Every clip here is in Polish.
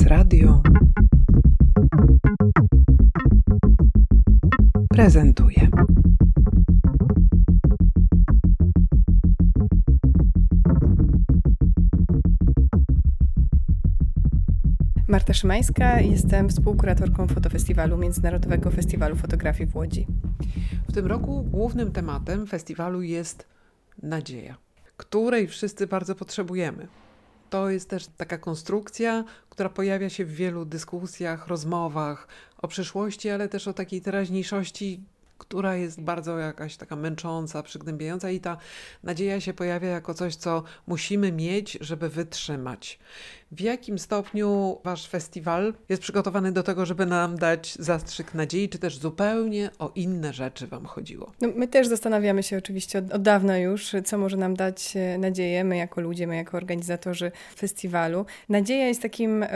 Teraz Radio prezentuje. Marta Szymańska, jestem współkuratorką fotofestiwalu Międzynarodowego Festiwalu Fotografii w Łodzi. W tym roku głównym tematem festiwalu jest nadzieja, której wszyscy bardzo potrzebujemy. To jest też taka konstrukcja, która pojawia się w wielu dyskusjach, rozmowach o przyszłości, ale też o takiej teraźniejszości, która jest bardzo jakaś taka męcząca, przygnębiająca, i ta nadzieja się pojawia jako coś, co musimy mieć, żeby wytrzymać. W jakim stopniu wasz festiwal jest przygotowany do tego, żeby nam dać zastrzyk nadziei, czy też zupełnie o inne rzeczy wam chodziło? No, my też zastanawiamy się oczywiście od, od dawna już, co może nam dać e, nadzieję, my jako ludzie, my jako organizatorzy festiwalu. Nadzieja jest takim y,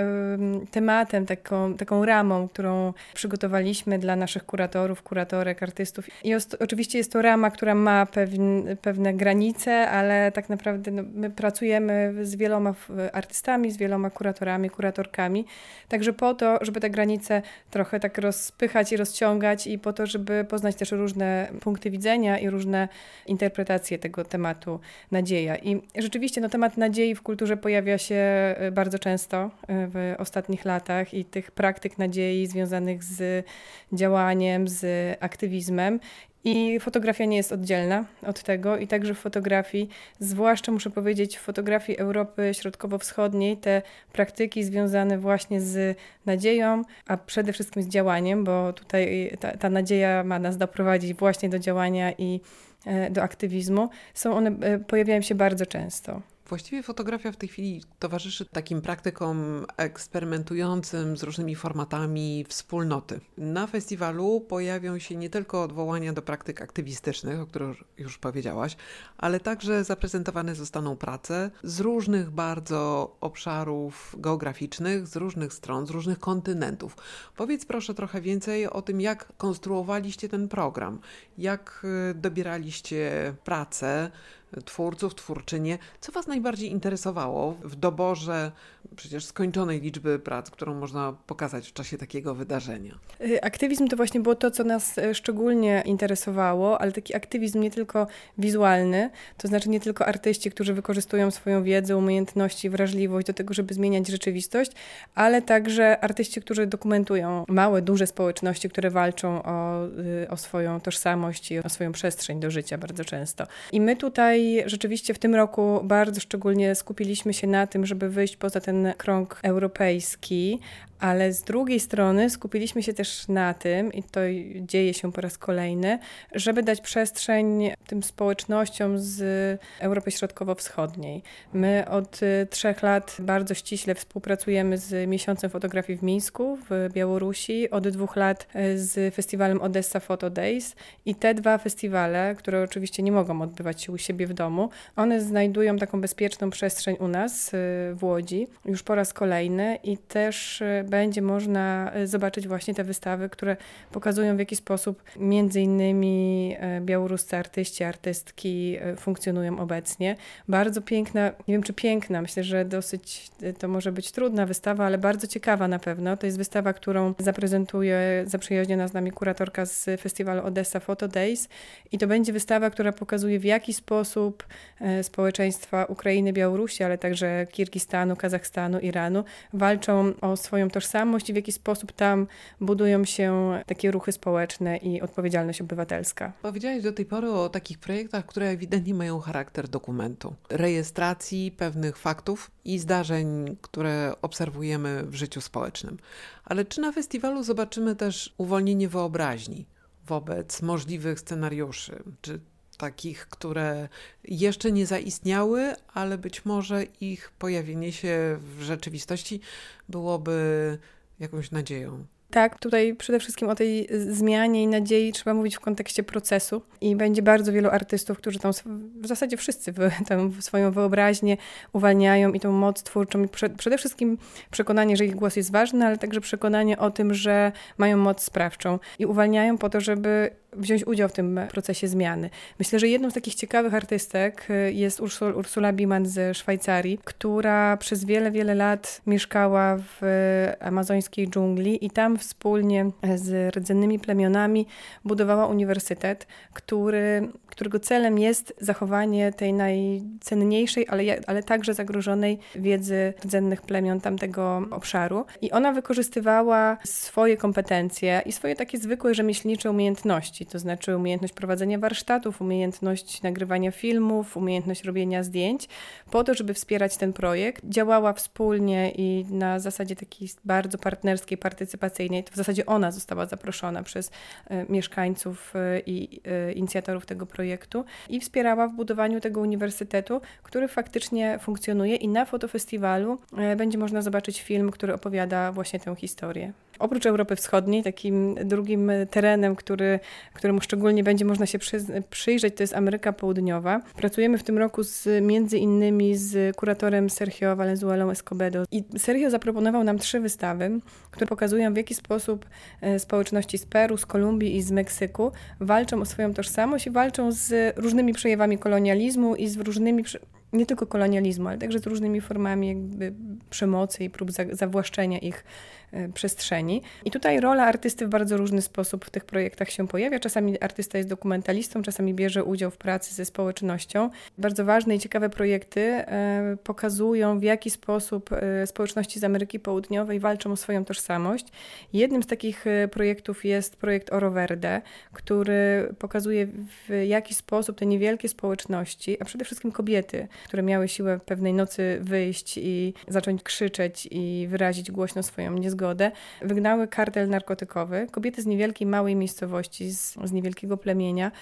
tematem, taką, taką ramą, którą przygotowaliśmy dla naszych kuratorów, kuratorek, artystów. I oczywiście jest to rama, która ma pewne, pewne granice, ale tak naprawdę no, my pracujemy z wieloma artystami, z wieloma kuratorami, kuratorkami. Także po to, żeby te granice trochę tak rozpychać i rozciągać i po to, żeby poznać też różne punkty widzenia i różne interpretacje tego tematu nadzieja. I rzeczywiście no, temat nadziei w kulturze pojawia się e, bardzo często e, w ostatnich latach i tych praktyk nadziei związanych z działaniem, z aktywizmem. I fotografia nie jest oddzielna od tego, i także w fotografii, zwłaszcza muszę powiedzieć, w fotografii Europy Środkowo-Wschodniej, te praktyki związane właśnie z nadzieją, a przede wszystkim z działaniem, bo tutaj ta, ta nadzieja ma nas doprowadzić właśnie do działania i e, do aktywizmu, są one, e, pojawiają się bardzo często. Właściwie fotografia w tej chwili towarzyszy takim praktykom eksperymentującym z różnymi formatami wspólnoty. Na festiwalu pojawią się nie tylko odwołania do praktyk aktywistycznych, o których już powiedziałaś, ale także zaprezentowane zostaną prace z różnych bardzo obszarów geograficznych, z różnych stron, z różnych kontynentów. Powiedz proszę trochę więcej o tym, jak konstruowaliście ten program, jak y, dobieraliście pracę, twórców, twórczynie. Co Was najbardziej interesowało w doborze przecież skończonej liczby prac, którą można pokazać w czasie takiego wydarzenia? Y, aktywizm to właśnie było to, co nas y, szczególnie interesowało, ale taki aktywizm nie tylko wizualny, to znaczy nie tylko artyści, którzy wykorzystują swoją wiedzę, umiejętności, wrażliwość do tego, żeby zmieniać rzeczywistość, ale także artyści, którzy dokumentują małe, duże społeczności, które walczą o, y, o swoją tożsamość i o swoją przestrzeń do życia bardzo często. I my tutaj rzeczywiście w tym roku bardzo szczególnie skupiliśmy się na tym, żeby wyjść poza ten krąg europejski, ale z drugiej strony skupiliśmy się też na tym, i to dzieje się po raz kolejny, żeby dać przestrzeń tym społecznościom z Europy Środkowo-Wschodniej. My od y, trzech lat bardzo ściśle współpracujemy z Miesiącem Fotografii w Mińsku w Białorusi, od dwóch lat y, z festiwalem Odessa Photo Days i te dwa festiwale, które oczywiście nie mogą odbywać się u siebie w domu, one znajdują taką bezpieczną przestrzeń u nas y, w Łodzi już po raz kolejny i też będzie można e, zobaczyć właśnie te wystawy, które pokazują w jaki sposób między innymi e, białoruscy artyści, artystki e, funkcjonują obecnie. Bardzo piękna, nie wiem czy piękna, myślę, że dosyć to może być trudna wystawa, ale bardzo ciekawa na pewno. To jest wystawa, którą zaprezentuje zaprzyjaźniona z nami kuratorka z festiwalu Odessa Photo Days i to będzie wystawa, która pokazuje w jaki sposób społeczeństwa Ukrainy, Białorusi, ale także Kirgistanu, Kazachstanu, Iranu walczą o swoją tożsamość i w jaki sposób tam budują się takie ruchy społeczne i odpowiedzialność obywatelska. Powiedziałeś do tej pory o takich projektach, które ewidentnie mają charakter dokumentu, rejestracji pewnych faktów i zdarzeń, które obserwujemy w życiu społecznym. Ale czy na festiwalu zobaczymy też uwolnienie wyobraźni wobec możliwych scenariuszy, czy takich, które jeszcze nie zaistniały, ale być może ich pojawienie się w rzeczywistości byłoby jakąś nadzieją. Tak, tutaj przede wszystkim o tej zmianie i nadziei trzeba mówić w kontekście procesu i będzie bardzo wielu artystów, którzy tam w zasadzie wszyscy tam swoją wyobraźnię uwalniają i tą moc twórczą przede wszystkim przekonanie, że ich głos jest ważny, ale także przekonanie o tym, że mają moc sprawczą i uwalniają po to, żeby wziąć udział w tym procesie zmiany. Myślę, że jedną z takich ciekawych artystek y, jest Ursul, Ursula Biman ze Szwajcarii, która przez wiele, wiele lat mieszkała w amazońskiej dżungli i tam wspólnie z rdzennymi plemionami budowała uniwersytet, który, którego celem jest zachowanie tej najcenniejszej, ale, ale także zagrożonej wiedzy rdzennych plemion tamtego obszaru. I ona wykorzystywała swoje kompetencje i swoje takie zwykłe rzemieślnicze umiejętności, to znaczy umiejętność prowadzenia warsztatów, umiejętność nagrywania filmów, umiejętność robienia zdjęć, po to, żeby wspierać ten projekt. Działała wspólnie i na zasadzie takiej bardzo partnerskiej, partycypacyjnej. To w zasadzie ona została zaproszona przez y, mieszkańców y, i y, inicjatorów tego projektu i wspierała w budowaniu tego uniwersytetu, który faktycznie funkcjonuje i na fotofestiwalu będzie można zobaczyć film, który opowiada właśnie tę historię. Oprócz Europy Wschodniej, takim drugim terenem, który, któremu szczególnie będzie można się przy, przyjrzeć, to jest Ameryka Południowa. Pracujemy w tym roku z, między innymi z kuratorem Sergio Valenzuelą Escobedo. I Sergio zaproponował nam trzy wystawy, które pokazują w jaki sposób e, społeczności z Peru, z Kolumbii i z Meksyku walczą o swoją tożsamość i walczą z różnymi przejawami kolonializmu i z różnymi nie tylko kolonializmu, ale także z różnymi formami jakby przemocy i prób zawłaszczenia ich przestrzeni. I tutaj rola artysty w bardzo różny sposób w tych projektach się pojawia. Czasami artysta jest dokumentalistą, czasami bierze udział w pracy ze społecznością. Bardzo ważne i ciekawe projekty e, pokazują, w jaki sposób e, społeczności z Ameryki Południowej walczą o swoją tożsamość. Jednym z takich projektów jest projekt Oro Verde, który pokazuje, w jaki sposób te niewielkie społeczności, a przede wszystkim kobiety, które miały siłę pewnej nocy wyjść i zacząć krzyczeć i wyrazić głośno swoją niezgodę, wygnały kartel narkotykowy. Kobiety z niewielkiej, małej miejscowości, z, z niewielkiego plemienia,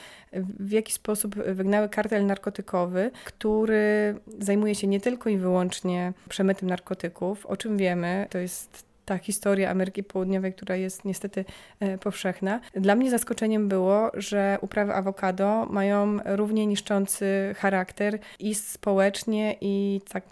w jaki sposób wygnały kartel narkotykowy, który zajmuje się nie tylko i wyłącznie przemytem narkotyków, o czym wiemy, to jest ta historia Ameryki Południowej, która jest niestety e, powszechna. Dla mnie zaskoczeniem było, że uprawy awokado mają równie niszczący charakter i społecznie, i tak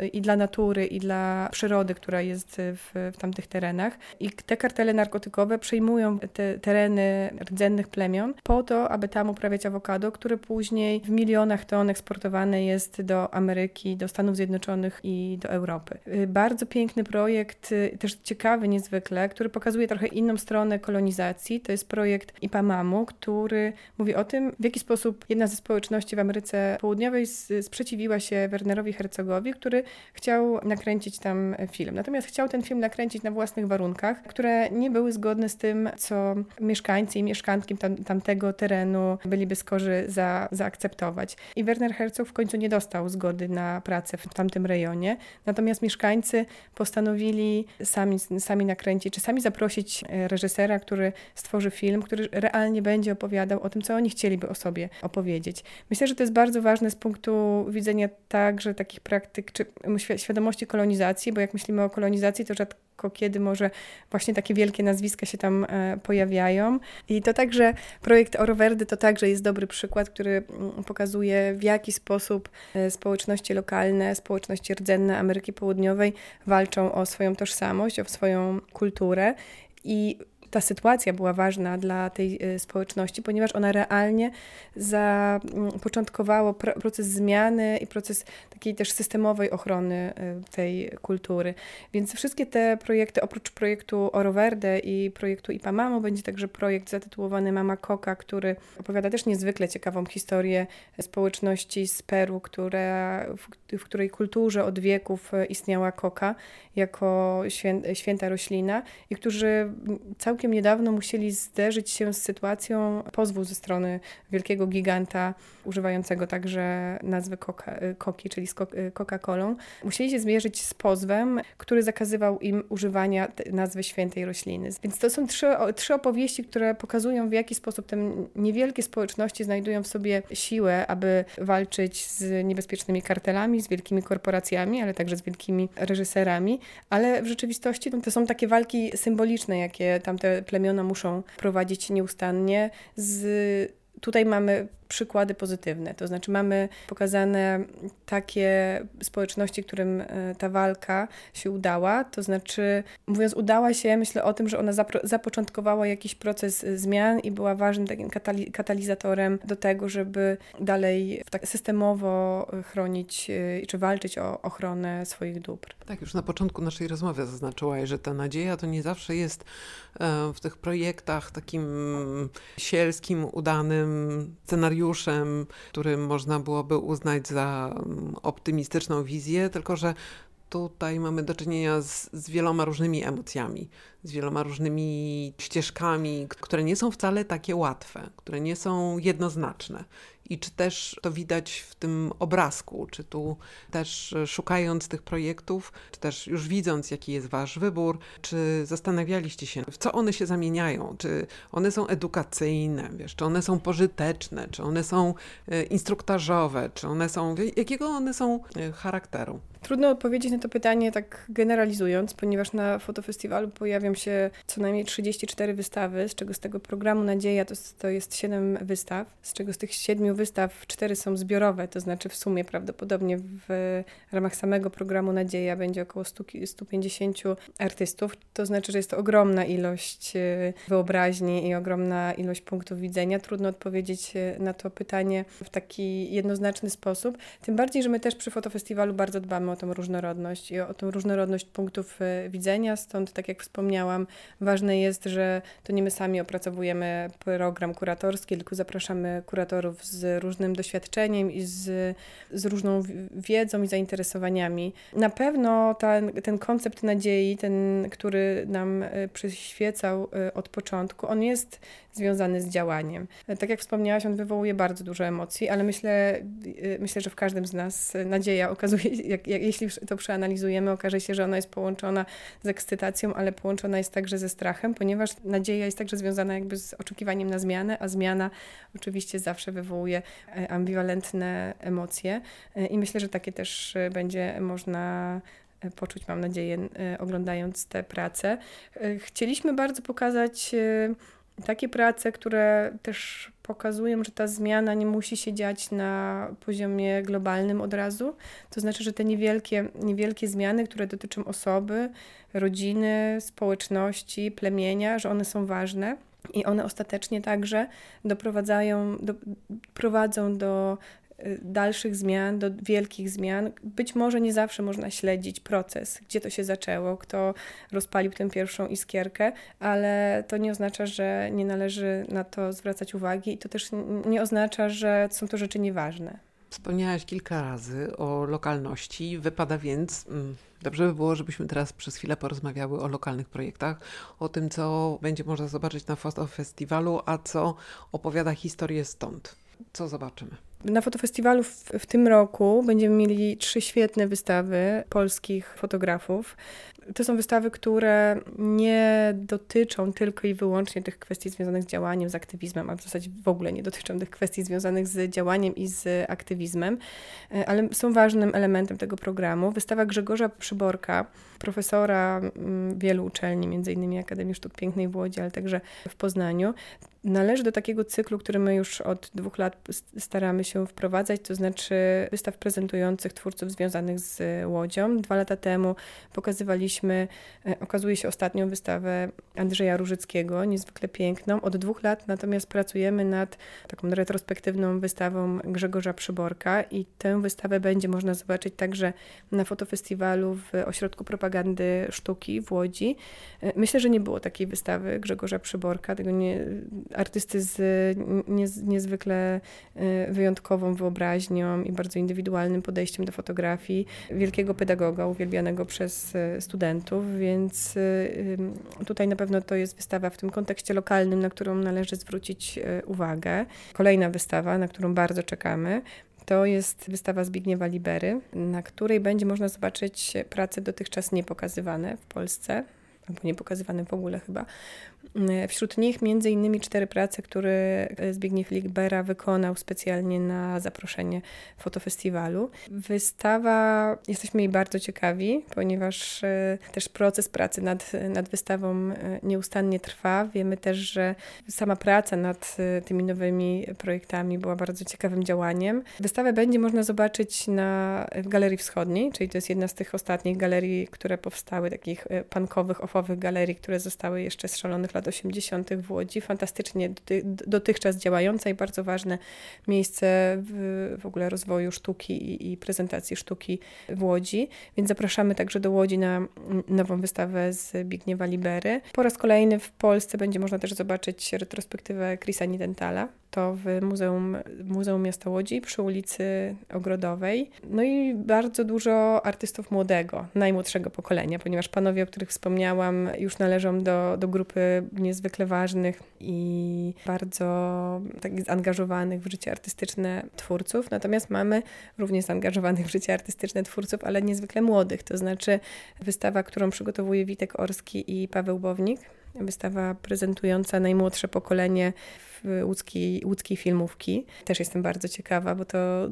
e, i dla natury, i dla przyrody, która jest w, w tamtych terenach. I te kartele narkotykowe przejmują te tereny rdzennych plemion po to, aby tam uprawiać awokado, które później w milionach ton eksportowane jest do Ameryki, do Stanów Zjednoczonych i do Europy. E, bardzo piękny projekt też ciekawy niezwykle, który pokazuje trochę inną stronę kolonizacji. To jest projekt IPAMAMu, który mówi o tym, w jaki sposób jedna ze społeczności w Ameryce Południowej sprzeciwiła się Wernerowi Herzogowi, który chciał nakręcić tam film. Natomiast chciał ten film nakręcić na własnych warunkach, które nie były zgodne z tym, co mieszkańcy i mieszkanki tam, tamtego terenu byliby skorzy za, zaakceptować. I Werner Herzog w końcu nie dostał zgody na pracę w tamtym rejonie. Natomiast mieszkańcy postanowili sami, sami nakręcić, czy sami zaprosić e, reżysera, który stworzy film, który realnie będzie opowiadał o tym, co oni chcieliby o sobie opowiedzieć. Myślę, że to jest bardzo ważne z punktu widzenia także takich praktyk, czy świadomości kolonizacji, bo jak myślimy o kolonizacji, to rzadko kiedy może właśnie takie wielkie nazwiska się tam e, pojawiają. I to także projekt Orowerdy to także jest dobry przykład, który mm, pokazuje w jaki sposób e, społeczności lokalne, społeczności rdzenne Ameryki Południowej walczą o swoją tożsamość, o swoją kulturę i ta sytuacja była ważna dla tej e, społeczności, ponieważ ona realnie zapoczątkowała proces zmiany i proces takiej też systemowej ochrony e, tej kultury. Więc wszystkie te projekty, oprócz projektu Oro Verde i projektu IPAMAMO, będzie także projekt zatytułowany Mama Koka, który opowiada też niezwykle ciekawą historię społeczności z Peru, w, w której kulturze od wieków e, istniała koka jako święta roślina i którzy całkiem całkiem niedawno musieli zderzyć się z sytuacją pozwu ze strony wielkiego giganta, używającego także nazwy Coca, Coki, czyli z Coca-Colą. Musieli się zmierzyć z pozwem, który zakazywał im używania nazwy świętej rośliny. Więc to są trzy, trzy opowieści, które pokazują, w jaki sposób te niewielkie społeczności znajdują w sobie siłę, aby walczyć z niebezpiecznymi kartelami, z wielkimi korporacjami, ale także z wielkimi reżyserami. Ale w rzeczywistości to są takie walki symboliczne, jakie tamte plemiona muszą prowadzić nieustannie. Z, tutaj mamy przykłady pozytywne. To znaczy mamy pokazane takie społeczności, którym e, ta walka się udała. To znaczy, mówiąc udała się, myślę o tym, że ona zapoczątkowała jakiś proces zmian i była ważnym takim katalizatorem do tego, żeby dalej tak systemowo chronić czy walczyć o ochronę swoich dóbr. Tak, już na początku naszej rozmowy zaznaczyłaś, że ta nadzieja to nie zawsze jest e, w tych projektach takim sielskim, udanym scenariuszem, który można byłoby uznać za mm, optymistyczną wizję, tylko że tutaj mamy do czynienia z, z, wieloma różnymi emocjami, z wieloma różnymi ścieżkami, które nie są wcale takie łatwe, które nie są jednoznaczne i czy też to widać w tym obrazku, czy tu też szukając tych projektów, czy też już widząc, jaki jest Wasz wybór, czy zastanawialiście się, w co one się zamieniają, czy one są edukacyjne, wiesz, czy one są pożyteczne, czy one są e, instruktażowe, czy one są, jakiego one są e, charakteru? Trudno odpowiedzieć na to pytanie tak generalizując, ponieważ na fotofestiwalu pojawią się co najmniej 34 wystawy, z czego z tego programu Nadzieja to, to jest 7 wystaw, z czego z tych 7 wystaw 4 są zbiorowe, to znaczy w sumie prawdopodobnie w ramach samego programu Nadzieja będzie około 100, 150 artystów. To znaczy, że jest to ogromna ilość e, wyobraźni i ogromna ilość punktów widzenia. Trudno odpowiedzieć e, na to pytanie w taki jednoznaczny sposób. Tym bardziej, że my też przy fotofestiwalu bardzo dbamy o tą różnorodność i o tą różnorodność punktów e, widzenia. Stąd, tak jak wspomniałam, ważne jest, że to nie my sami opracowujemy program kuratorski, tylko zapraszamy kuratorów z różnym doświadczeniem i z, z różną wiedzą i zainteresowaniami. Na pewno ten, koncept nadziei, ten, który nam e, przyświecał e, od początku, on jest związany z działaniem. Tak jak wspomniałaś, on wywołuje bardzo dużo emocji, ale myślę, myślę że w każdym z nas nadzieja okazuje, jak, jak, jeśli to przeanalizujemy, okaże się, że ona jest połączona z ekscytacją, ale połączona jest także ze strachem, ponieważ nadzieja jest także związana jakby z oczekiwaniem na zmianę, a zmiana oczywiście zawsze wywołuje e, ambiwalentne emocje e, i myślę, że takie też e, będzie można poczuć, mam nadzieję, oglądając te prace. Chcieliśmy bardzo pokazać takie prace, które też pokazują, że ta zmiana nie musi się dziać na poziomie globalnym od razu. To znaczy, że te niewielkie, niewielkie zmiany, które dotyczą osoby, rodziny, społeczności, plemienia, że one są ważne. I one ostatecznie także doprowadzają, do, prowadzą do dalszych zmian, do wielkich zmian. Być może nie zawsze można śledzić proces, gdzie to się zaczęło, kto rozpalił tę pierwszą iskierkę, ale to nie oznacza, że nie należy na to zwracać uwagi i to też nie oznacza, że są to rzeczy nieważne. Wspomniałaś kilka razy o lokalności. Wypada więc, mm, dobrze by było, żebyśmy teraz przez chwilę porozmawiały o lokalnych projektach, o tym, co będzie można zobaczyć na Foto Festiwalu, a co opowiada historię stąd. Co zobaczymy? Na fotofestiwalu w, w, tym roku będziemy mieli trzy świetne wystawy polskich fotografów. To są wystawy, które nie dotyczą tylko i wyłącznie tych kwestii związanych z działaniem, z aktywizmem, a w zasadzie w ogóle nie dotyczą tych kwestii związanych z działaniem i z aktywizmem, e, ale są ważnym elementem tego programu. Wystawa Grzegorza Przyborka, profesora mm, wielu uczelni, innymi Akademii Sztuk Pięknej w Łodzi, ale także w Poznaniu, należy do takiego cyklu, który my już od dwóch lat staramy się wprowadzać, to znaczy wystaw prezentujących twórców związanych z Łodzią. Dwa lata temu pokazywaliśmy, e, okazuje się, ostatnią wystawę Andrzeja Różyckiego, niezwykle piękną. Od dwóch lat natomiast pracujemy nad taką retrospektywną wystawą Grzegorza Przyborka i tę wystawę będzie można zobaczyć także na fotofestiwalu w Ośrodku Propagandy Sztuki w Łodzi. E, myślę, że nie było takiej wystawy Grzegorza Przyborka, tego nie, artysty z nie, niezwykle e, wyjątkową wyobraźnią i bardzo indywidualnym podejściem do fotografii, wielkiego pedagoga uwielbianego przez e, studentów, więc e, tutaj na pewno to jest wystawa w tym kontekście lokalnym, na którą należy zwrócić uwagę. Kolejna wystawa, na którą bardzo czekamy, to jest wystawa Zbigniewa Libery, na której będzie można zobaczyć prace dotychczas niepokazywane w Polsce albo nie pokazywane w ogóle chyba. Wśród nich między innymi cztery prace, które Zbigniew Ligbera wykonał specjalnie na zaproszenie fotofestiwalu. Wystawa, jesteśmy jej bardzo ciekawi, ponieważ e, też proces pracy nad, nad wystawą e, nieustannie trwa. Wiemy też, że sama praca nad e, tymi nowymi projektami była bardzo ciekawym działaniem. Wystawę będzie można zobaczyć na, w Galerii Wschodniej, czyli to jest jedna z tych ostatnich galerii, które powstały, takich punkowych, ofowych galerii, które zostały jeszcze z szalonych lat 80. w Łodzi. Fantastycznie dotychczas działająca i bardzo ważne miejsce w, w ogóle rozwoju sztuki i, i prezentacji sztuki w Łodzi. Więc zapraszamy także do Łodzi na nową wystawę z Bigniewa Libery. Po raz kolejny w Polsce będzie można też zobaczyć retrospektywę Chrisa Nidentala to w Muzeum, Muzeum Miasta Łodzi przy ulicy Ogrodowej. No i bardzo dużo artystów młodego, najmłodszego pokolenia, ponieważ panowie, o których wspomniałam, już należą do, do grupy niezwykle ważnych i bardzo tak zaangażowanych w życie artystyczne twórców. Natomiast mamy również zaangażowanych w życie artystyczne twórców, ale niezwykle młodych. To znaczy wystawa, którą przygotowuje Witek Orski i Paweł Bownik. Wystawa prezentująca najmłodsze pokolenie łódzkiej, łódzkiej filmówki. Też jestem bardzo ciekawa, bo to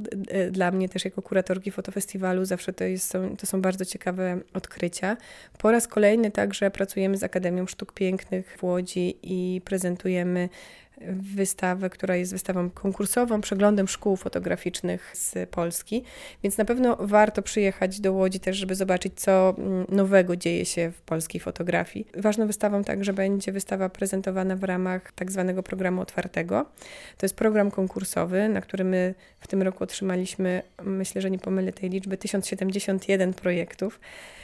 dla mnie też jako kuratorki fotofestiwalu zawsze to, jest, to są bardzo ciekawe odkrycia. Po raz kolejny także pracujemy z Akademią Sztuk Pięknych w Łodzi i prezentujemy wystawę, która jest wystawą konkursową, przeglądem szkół fotograficznych z Polski, więc na pewno warto przyjechać do Łodzi też, żeby zobaczyć, co mm, nowego dzieje się w polskiej fotografii. Ważną wystawą także będzie wystawa prezentowana w ramach tak zwanego programu otwartego. To jest program konkursowy, na który my w tym roku otrzymaliśmy, myślę, że nie pomylę tej liczby, 1071 projektów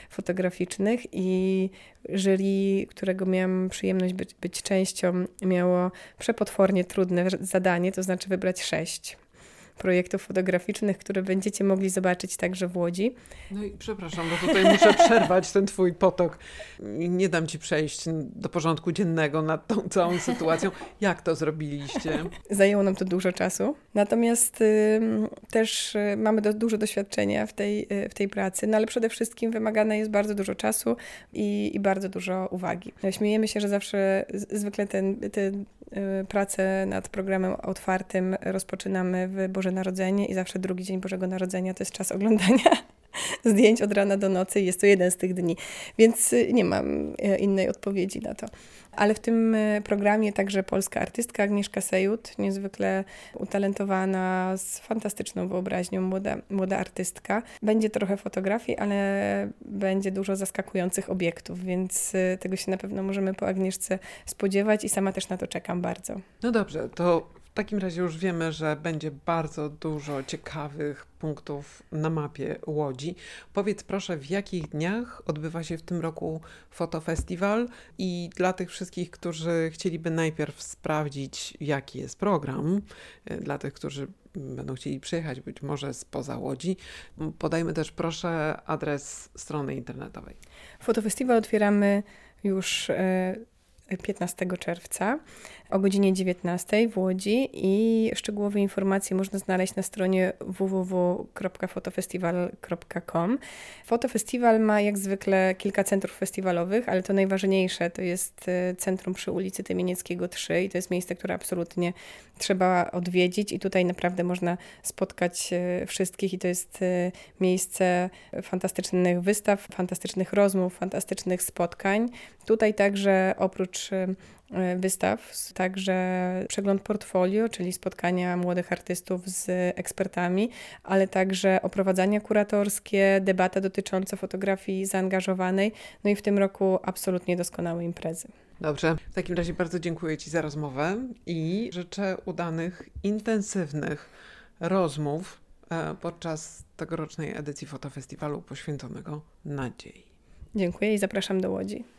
fotograficznych i jury, którego miałam przyjemność być, być częścią, miało przepotwornie trudne zadanie, to znaczy wybrać sześć projektów fotograficznych, które będziecie mogli zobaczyć także w Łodzi. No i przepraszam, bo tutaj muszę przerwać ten twój potok. Nie dam ci przejść do porządku dziennego nad tą całą sytuacją. Jak to zrobiliście? Zajęło nam to dużo czasu. Natomiast y, też y, mamy do, dużo doświadczenia w tej, y, w tej pracy, no ale przede wszystkim wymagane jest bardzo dużo czasu i, i bardzo dużo uwagi. Śmiejemy się, że zawsze zwykle ten, te y, prace nad programem otwartym rozpoczynamy w Boże Boże Narodzenie i zawsze drugi dzień Bożego Narodzenia to jest czas oglądania zdjęć od rana do nocy jest to jeden z tych dni. Więc y, nie mam y, innej odpowiedzi na to. Ale w tym y, programie także polska artystka Agnieszka Sejut, niezwykle utalentowana, z fantastyczną wyobraźnią, młoda, młoda artystka. Będzie trochę fotografii, ale będzie dużo zaskakujących obiektów, więc tego się na pewno możemy po Agnieszce spodziewać i sama też na to czekam bardzo. No dobrze, to w takim razie już wiemy, że będzie bardzo dużo ciekawych punktów na mapie Łodzi. Powiedz proszę, w jakich dniach odbywa się w tym roku fotofestiwal i dla tych wszystkich, którzy chcieliby najpierw sprawdzić, jaki jest program, e, dla tych, którzy będą chcieli przyjechać być może spoza Łodzi, podajmy też proszę adres strony internetowej. Fotofestiwal otwieramy już 15 e, czerwca o godzinie 19 w Łodzi i szczegółowe informacje można znaleźć na stronie www.fotofestiwal.com. Fotofestiwal ma jak zwykle kilka centrów festiwalowych, ale to najważniejsze to jest e, centrum przy ulicy Tymienieckiego 3 i to jest miejsce, które absolutnie trzeba odwiedzić i tutaj naprawdę można spotkać e, wszystkich i to jest e, miejsce fantastycznych wystaw, fantastycznych rozmów, fantastycznych spotkań. Tutaj także oprócz E, wystaw, także przegląd portfolio, czyli spotkania młodych artystów z ekspertami, ale także oprowadzania kuratorskie, debata dotycząca fotografii zaangażowanej, no i w tym roku absolutnie doskonałe imprezy. Dobrze, w takim razie bardzo dziękuję Ci za rozmowę i życzę udanych, intensywnych rozmów e, podczas tegorocznej edycji fotofestiwalu poświęconego nadziei. Dziękuję i zapraszam do Łodzi.